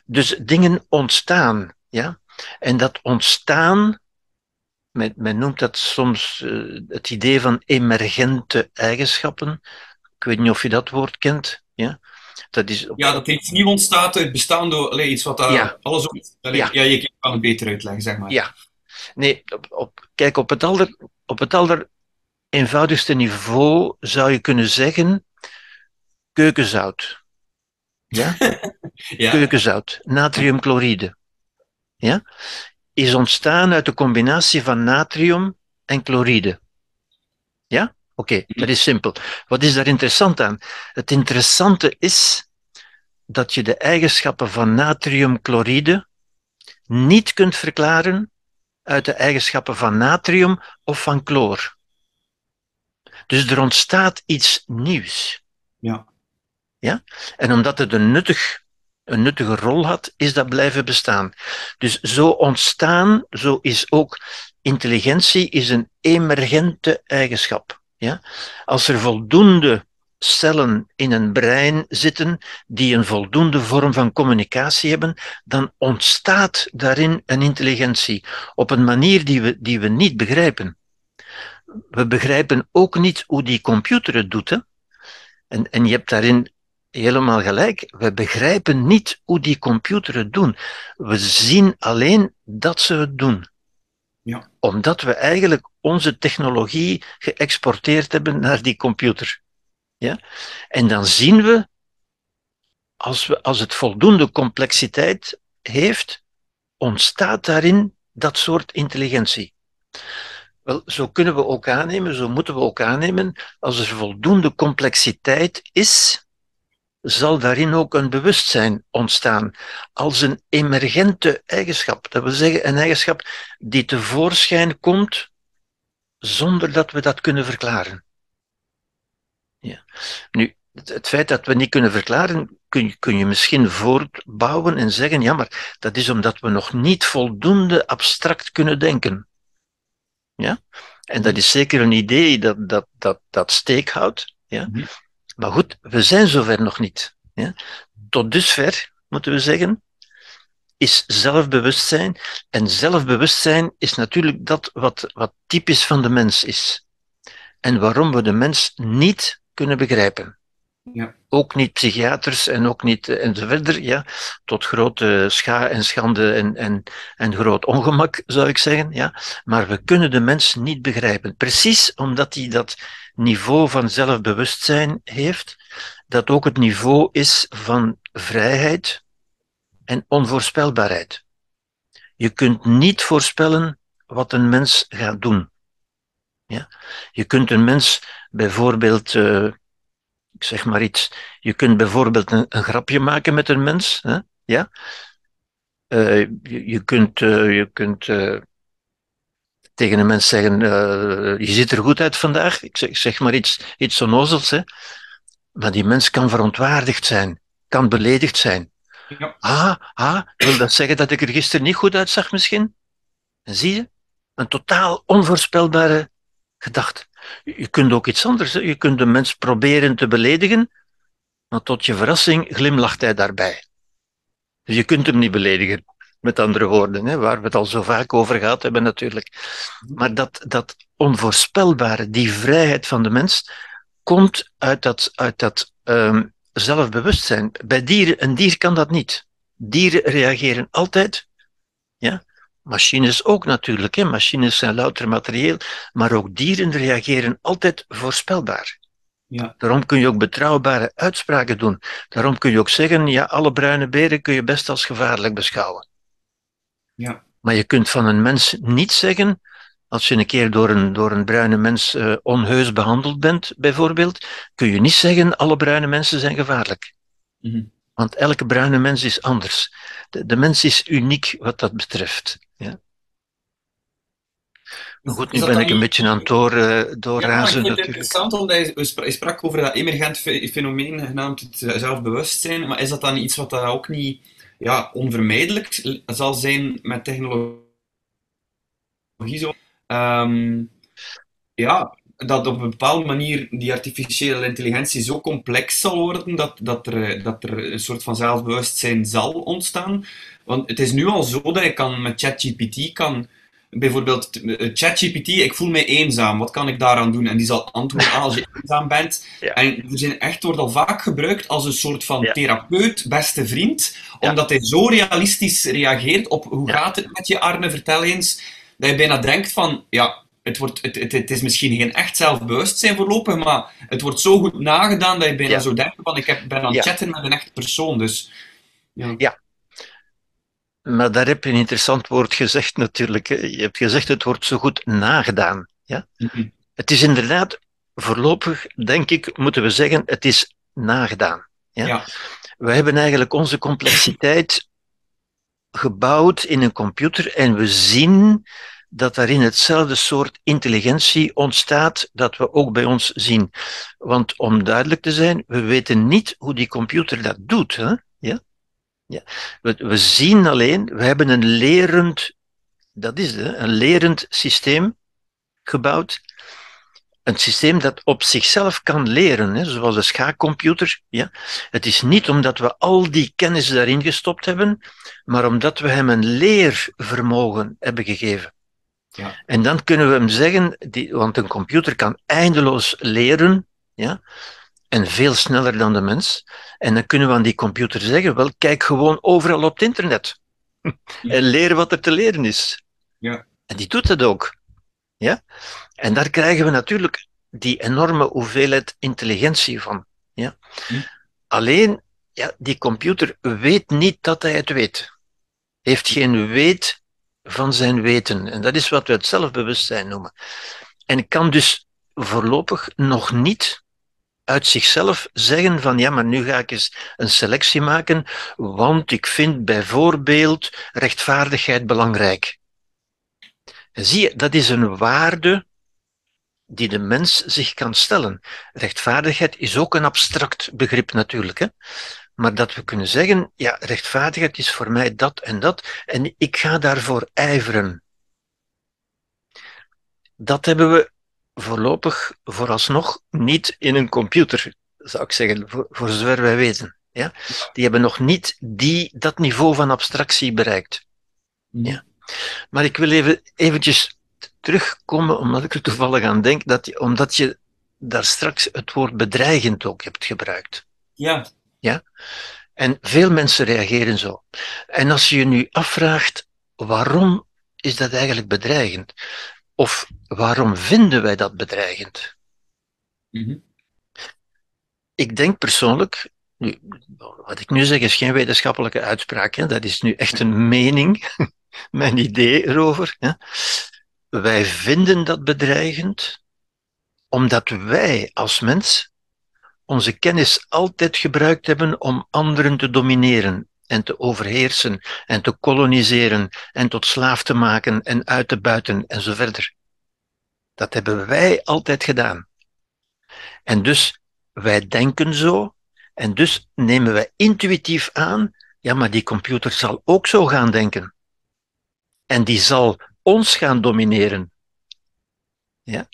Dus dingen ontstaan. Ja? En dat ontstaan, men, men noemt dat soms uh, het idee van emergente eigenschappen. Ik weet niet of je dat woord kent. Ja, dat, is ja, dat iets nieuw ontstaat uit bestaan door allee, iets wat daar ja. alles op. Allee, ja. ja, je kan het beter uitleggen, zeg maar. Ja, nee, op, op, kijk, op het, aller, op het aller eenvoudigste niveau zou je kunnen zeggen keukenzout. Ja? *laughs* ja. Keukenzout, natriumchloride ja, is ontstaan uit de combinatie van natrium en chloride. Ja? Oké, okay, dat is simpel. Wat is daar interessant aan? Het interessante is dat je de eigenschappen van natriumchloride niet kunt verklaren uit de eigenschappen van natrium of van chloor. Dus er ontstaat iets nieuws. Ja. Ja? En omdat het een nuttig een nuttige rol had, is dat blijven bestaan. Dus zo ontstaan, zo is ook intelligentie is een emergente eigenschap. Ja? Als er voldoende cellen in een brein zitten die een voldoende vorm van communicatie hebben, dan ontstaat daarin een intelligentie op een manier die we, die we niet begrijpen. We begrijpen ook niet hoe die computer het doet. En, en je hebt daarin helemaal gelijk. We begrijpen niet hoe die computers het doen. We zien alleen dat ze het doen. Ja. Omdat we eigenlijk onze technologie geëxporteerd hebben naar die computer. Ja? En dan zien we, als, we, als het voldoende complexiteit heeft, ontstaat daarin dat soort intelligentie. Wel, zo kunnen we ook aannemen, zo moeten we ook aannemen, als er voldoende complexiteit is, zal daarin ook een bewustzijn ontstaan als een emergente eigenschap. Dat wil zeggen, een eigenschap die tevoorschijn komt zonder dat we dat kunnen verklaren. Ja. Nu, het feit dat we niet kunnen verklaren, kun je, kun je misschien voortbouwen en zeggen, ja, maar dat is omdat we nog niet voldoende abstract kunnen denken. Ja? En dat is zeker een idee dat, dat, dat, dat steek houdt. Ja? Mhm. Maar goed, we zijn zover nog niet. Ja? Tot dusver, moeten we zeggen, is zelfbewustzijn. En zelfbewustzijn is natuurlijk dat wat, wat typisch van de mens is. En waarom we de mens niet kunnen begrijpen. Ja. Ook niet psychiaters en ook niet eh, enzovoort, ja, tot grote scha en schande en, en, en groot ongemak, zou ik zeggen, ja. Maar we kunnen de mens niet begrijpen. Precies omdat hij dat niveau van zelfbewustzijn heeft, dat ook het niveau is van vrijheid en onvoorspelbaarheid. Je kunt niet voorspellen wat een mens gaat doen. Ja? Je kunt een mens bijvoorbeeld, uh, ik zeg maar iets, je kunt bijvoorbeeld een, een grapje maken met een mens. Hè? Ja? Uh, je, je, kunt, uh, je kunt tegen een mens zeggen, je ziet er goed uit vandaag. Ik zeg, zeg maar iets, iets onnozels. Hè? Maar die mens kan verontwaardigd zijn, kan beledigd zijn. Ja. Ah, ah, wil dat zeggen dat ik er gisteren niet goed uitzag misschien? En zie je? Een totaal onvoorspelbare gedachte. Je kunt ook iets anders. Je kunt een mens proberen te beledigen, maar tot je verrassing glimlacht hij daarbij. Dus je kunt hem niet beledigen, met andere woorden, hè? waar we het al zo vaak over gehad hebben natuurlijk. Maar dat, dat onvoorspelbare, die vrijheid van de mens, komt uit dat, uit dat um, zelfbewustzijn. Bij dieren, een dier kan dat niet. Dieren reageren altijd. Ja? Machines ook natuurlijk. Hè? Machines zijn louter materieel. Maar ook dieren reageren altijd voorspelbaar. Ja. Daarom kun je ook betrouwbare uitspraken doen. Daarom kun je ook zeggen, ja, alle bruine beren kun je best als gevaarlijk beschouwen. Ja. Maar je kunt van een mens niet zeggen, als je een keer door een, door een bruine mens uh, onheus behandeld bent, bijvoorbeeld, kun je niet zeggen, alle bruine mensen zijn gevaarlijk. Mm -hmm. Want elke bruine mens is anders. De, de mens is uniek wat dat betreft. Goed, nu ben ik een beetje aan het door, uh, doorrazen. Ja, ik vind het interessant, omdat je, sprak over dat emergent fenomeen genaamd het zelfbewustzijn. Maar is dat dan iets wat dat ook niet ja, onvermijdelijk zal zijn met technologie? Zo? Um, ja, dat op een bepaalde manier die artificiële intelligentie zo complex zal worden dat, dat, er, dat er een soort van zelfbewustzijn zal ontstaan. Want het is nu al zo dat je kan met ChatGPT kan bijvoorbeeld ChatGPT, ik voel mij eenzaam, wat kan ik daaraan doen? En die zal antwoorden als je eenzaam bent. *laughs* Ja. En er zijn echt wordt al vaak gebruikt als een soort van Ja. therapeut, beste vriend, Ja. omdat hij zo realistisch reageert op hoe gaat het met je Arne, vertel eens, dat je bijna denkt van, ja, het, wordt, het, het, het is misschien geen echt zelfbewustzijn voorlopig, maar het wordt zo goed nagedaan dat je bijna zo denkt van, ik heb, ben aan het chatten met een echt persoon, dus... Ja. Maar daar heb je een interessant woord gezegd natuurlijk. Je hebt gezegd, het wordt zo goed nagedaan. Ja? Mhm. Het is inderdaad, voorlopig denk ik, moeten we zeggen, het is nagedaan. Ja? Ja. We hebben eigenlijk onze complexiteit gebouwd in een computer en we zien dat daarin hetzelfde soort intelligentie ontstaat dat we ook bij ons zien. Want om duidelijk te zijn, we weten niet hoe die computer dat doet. Hè? Ja? Ja. We, we zien alleen, we hebben een lerend, dat is het, een lerend systeem gebouwd. Een systeem dat op zichzelf kan leren, hè, zoals de schaakcomputer. Ja. Het is niet omdat we al die kennis daarin gestopt hebben, maar omdat we hem een leervermogen hebben gegeven. Ja. En dan kunnen we hem zeggen, die, want een computer kan eindeloos leren, ja, en veel sneller dan de mens. En dan kunnen we aan die computer zeggen, wel, kijk gewoon overal op het internet. en leer wat er te leren is. Ja. En die doet dat ook. Ja? En daar krijgen we natuurlijk die enorme hoeveelheid intelligentie van. Ja? Hm. Alleen, ja, die computer weet niet dat hij het weet. Heeft geen weet van zijn weten. En dat is wat we het zelfbewustzijn noemen. En kan dus voorlopig nog niet uit zichzelf zeggen van ja, maar nu ga ik eens een selectie maken, want ik vind bijvoorbeeld rechtvaardigheid belangrijk. Zie je, dat is een waarde die de mens zich kan stellen. Rechtvaardigheid is ook een abstract begrip natuurlijk. Hè? Maar dat we kunnen zeggen, ja, rechtvaardigheid is voor mij dat en dat, en ik ga daarvoor ijveren. Dat hebben we voorlopig, vooralsnog, niet in een computer, zou ik zeggen, voor, voor zover wij weten. Ja? Die hebben nog niet die, dat niveau van abstractie bereikt. Ja. Maar ik wil even eventjes terugkomen, omdat ik er toevallig aan denk, dat je, omdat je daar straks het woord bedreigend ook hebt gebruikt. Ja. Ja? En veel mensen reageren zo. En als je je nu afvraagt, waarom is dat eigenlijk bedreigend? Of waarom vinden wij dat bedreigend? Mhm. Ik denk persoonlijk, nu, wat ik nu zeg is geen wetenschappelijke uitspraak, hè, dat is nu echt een mening, *laughs* mijn idee erover. Hè. Wij vinden dat bedreigend omdat wij als mens onze kennis altijd gebruikt hebben om anderen te domineren en te overheersen en te koloniseren en tot slaaf te maken en uit te buiten en zo verder. Dat hebben wij altijd gedaan. En dus wij denken zo en dus nemen wij intuïtief aan, ja, maar die computer zal ook zo gaan denken. En die zal ons gaan domineren. Ja?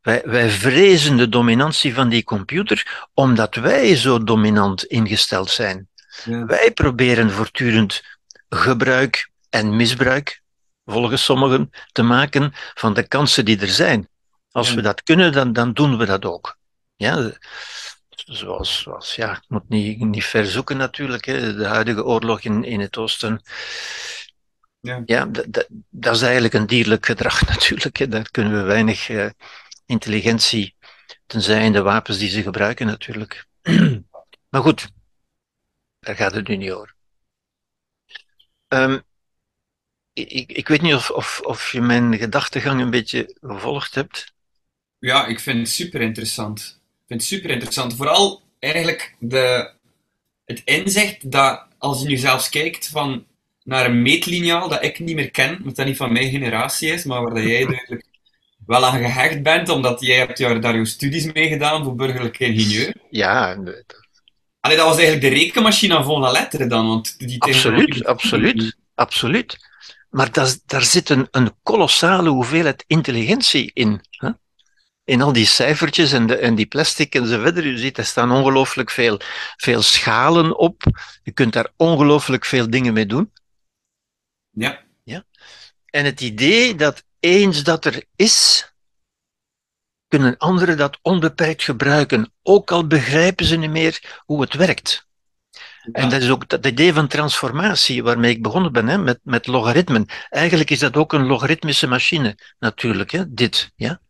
Wij, wij vrezen de dominantie van die computer omdat wij zo dominant ingesteld zijn. Ja. Wij proberen voortdurend gebruik en misbruik, volgens sommigen, te maken van de kansen die er zijn. Als Ja. we dat kunnen, dan, dan doen we dat ook. Ja, zoals, zoals ja, ik moet niet, niet ver zoeken natuurlijk, hè, de huidige oorlog in, in het oosten. Ja. Ja, dat is eigenlijk een dierlijk gedrag *laughs* natuurlijk. Hè. Daar kunnen we weinig eh, intelligentie, tenzij in de wapens die ze gebruiken natuurlijk. *clears throat* maar goed, daar gaat het nu niet over. Ehm, ik, ik- weet niet of, of, of je mijn gedachtegang een beetje gevolgd hebt. Ja, ik vind het super interessant. Ik vind het super interessant. Vooral eigenlijk de, het inzicht dat als je nu zelfs kijkt van, naar een meetliniaal dat ik niet meer ken, omdat dat niet van mijn generatie is, maar waar dat jij duidelijk wel aan gehecht bent, omdat jij hebt daar jouw studies mee gedaan voor burgerlijk ingenieur. Ja, Allee, dat was eigenlijk de rekenmachine aan la lettre dan, want die absoluut, absoluut, absoluut. Maar dat, daar zit een, een kolossale hoeveelheid intelligentie in. Hè? In al die cijfertjes en, de, en die plastic en zo verder. U ziet, er staan ongelooflijk veel, veel schalen op. Je kunt daar ongelooflijk veel dingen mee doen. Ja, En het idee dat eens dat er is, kunnen anderen dat onbeperkt gebruiken, ook al begrijpen ze niet meer hoe het werkt. En dat is ook dat idee van transformatie waarmee ik begonnen ben, hè, met, met logaritmen. Eigenlijk is dat ook een logaritmische machine, natuurlijk, hè, dit. Ja?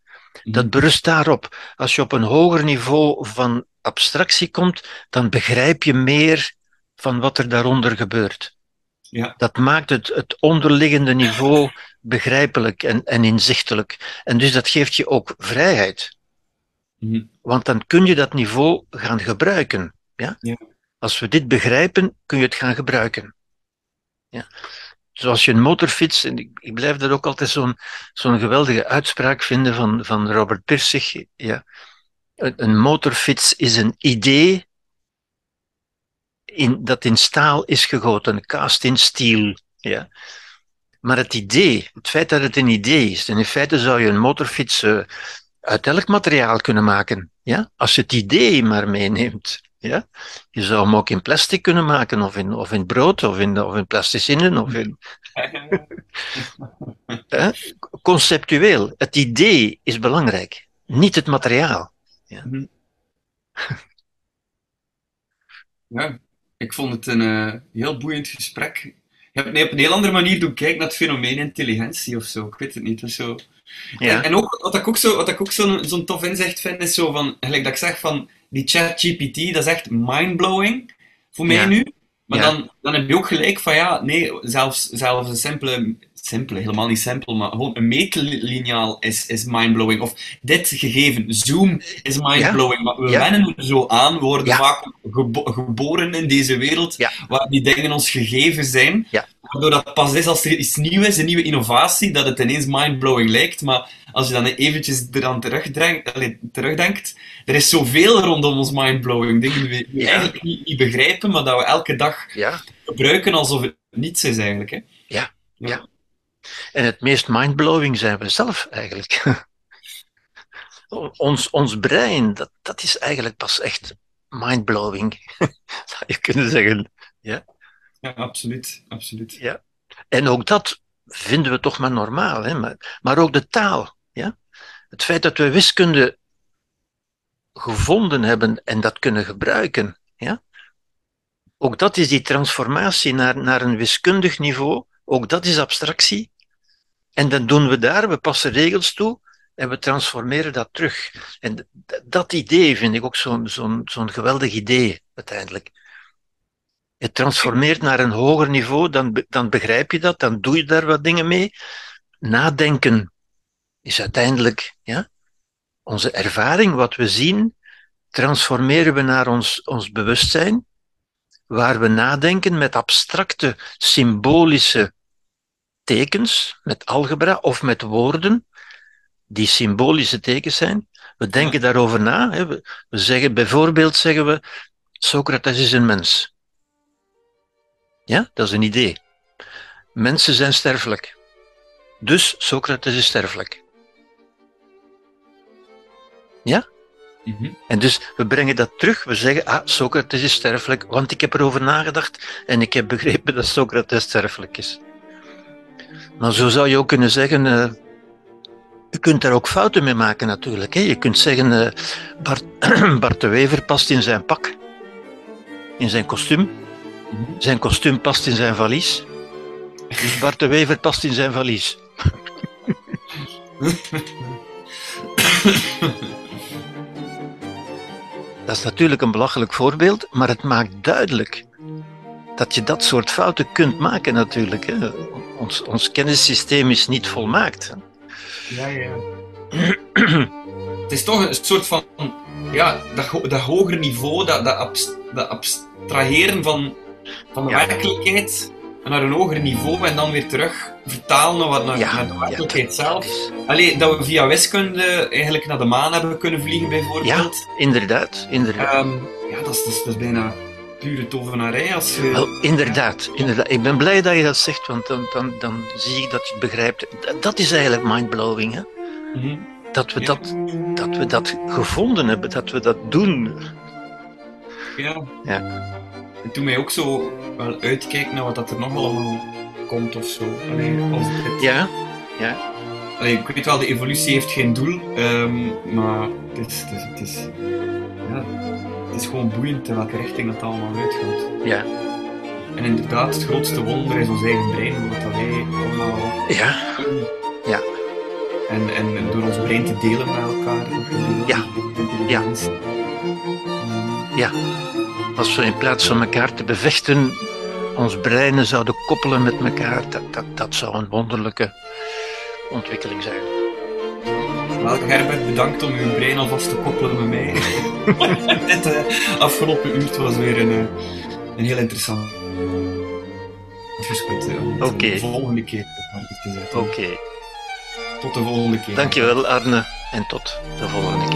Dat berust daarop. Als je op een hoger niveau van abstractie komt, dan begrijp je meer van wat er daaronder gebeurt. Ja. Dat maakt het, het onderliggende niveau begrijpelijk en, en inzichtelijk. En dus dat geeft je ook vrijheid. Mhm. Want dan kun je dat niveau gaan gebruiken. Ja? Ja. Als we dit begrijpen, kun je het gaan gebruiken. Ja? Zoals je een motorfiets, en ik, ik blijf dat ook altijd zo'n zo'n geweldige uitspraak vinden van, van Robert Pirsig. Ja. Een, een motorfiets is een idee in, dat in staal is gegoten, cast in steel. Ja. Maar het idee, het feit dat het een idee is, en in feite zou je een motorfiets eh, uit elk materiaal kunnen maken, ja? als je het idee maar meeneemt. Ja? Je zou hem ook in plastic kunnen maken, of in, of in brood, of in, of in plasticinen, of in, hè? *laughs* conceptueel. Het idee is belangrijk, niet het materiaal. Ja? Mhm. Ja, ik vond het een uh, heel boeiend gesprek. Je hebt mij op een heel andere manier doen kijken naar het fenomeen intelligentie of zo. Ik weet het niet. of zo. Ja. En, en, ook, wat ik ook zo, wat ik ook zo'n zo'n tof inzicht vind, is zo van, gelijk dat ik zeg van, die chat GPT, dat is echt mindblowing voor mij nu. Maar dan, dan heb je ook gelijk van ja, nee, zelfs, zelfs een simpele, simpele, helemaal niet simpel, maar gewoon een meetliniaal is, is mindblowing. Of dit gegeven, Zoom, is mindblowing. Maar we wennen er zo aan, we worden vaak geboren in deze wereld waar die dingen ons gegeven zijn. Waardoor dat pas is als er iets nieuws is, een nieuwe innovatie, dat het ineens mindblowing lijkt. Maar als je dan eventjes eraan terugdenkt, terugdenkt er is zoveel rondom ons mindblowing. Dingen die we eigenlijk niet, niet, begrijpen, maar dat we elke dag gebruiken alsof het niets is eigenlijk. Hè? Ja, ja. En het meest mindblowing zijn we zelf eigenlijk. *laughs* ons, ons brein, dat, dat is eigenlijk pas echt mindblowing, *laughs* zou je kunnen zeggen. Ja, ja absoluut. absoluut. Ja. En ook dat vinden we toch maar normaal. Hè? Maar, maar ook de taal. Ja? Het feit dat we wiskunde gevonden hebben en dat kunnen gebruiken. Ja? Ook dat is die transformatie naar, naar een wiskundig niveau. Ook dat is abstractie. En dan doen we daar, we passen regels toe en we transformeren dat terug. En dat idee vind ik ook zo'n zo'n zo'n geweldig idee uiteindelijk. Je transformeert naar een hoger niveau, dan, dan begrijp je dat, dan doe je daar wat dingen mee. Nadenken is uiteindelijk ja, onze ervaring, wat we zien, transformeren we naar ons, ons bewustzijn, waar we nadenken met abstracte, symbolische tekens, met algebra of met woorden, die symbolische tekens zijn. We denken daarover na. Hè. We, we zeggen bijvoorbeeld, zeggen we, Socrates is een mens. Ja, dat is een idee. Mensen zijn sterfelijk. Dus Socrates is sterfelijk. Ja? Mhm. En dus we brengen dat terug. We zeggen, ah, Socrates is sterfelijk, want ik heb erover nagedacht en ik heb begrepen *laughs* dat Socrates sterfelijk is. Maar zo zou je ook kunnen zeggen, uh, je kunt daar ook fouten mee maken natuurlijk. Hè. Je kunt zeggen, uh, Bart, *clears throat* Bart de Wever past in zijn pak, in zijn kostuum. Zijn kostuum past in zijn valies. Dus Bart de Wever past in zijn valies. *laughs* Dat is natuurlijk een belachelijk voorbeeld, maar het maakt duidelijk dat je dat soort fouten kunt maken natuurlijk. Hè. Ons, ons kennissysteem is niet volmaakt. Ja, ja. het is toch een soort van ja, dat, dat hoger niveau, dat, dat, dat abstraheren van, van de werkelijkheid naar een hoger niveau en dan weer terug vertalen naar, naar, naar de werkelijkheid zelf. Allee, dat we via wiskunde eigenlijk naar de maan hebben kunnen vliegen, bijvoorbeeld. Ja, inderdaad. inderdaad. Um, ja, dat is, dat, is, bijna pure tovenarij. Als je... Wel, inderdaad, inderdaad. Ik ben blij dat je dat zegt, want dan, dan, dan zie ik dat je het begrijpt. Dat is eigenlijk mindblowing, hè? Mm -hmm. Dat we, dat, dat we dat gevonden hebben, dat we dat doen. Ja. ja. En toen mij ook zo wel uitkijken naar wat dat er nog allemaal komt of zo. Allee, als het... Ja, ja. Allee, ik weet wel, de evolutie heeft geen doel, um, maar het is, het, is, het, is, ja, het is gewoon boeiend in welke richting dat allemaal uitgaat. Ja. En inderdaad, het grootste wonder is ons eigen brein, wat wij allemaal... Ja. Ja. En, en door ons brein te delen met elkaar. Ja. Ja. Ja. Als we in plaats van elkaar te bevechten, ons breinen zouden koppelen met elkaar, dat, dat, dat zou een wonderlijke ontwikkeling zijn. Wel, Herbert, bedankt om uw brein alvast te koppelen met mij. *laughs* Dit uh, afgelopen uur was weer een, uh, een heel interessant gesprek. Uh, Oké. Okay. De volgende keer te zetten. Oké. Tot de volgende keer. Dankjewel, Arne. En tot de volgende keer.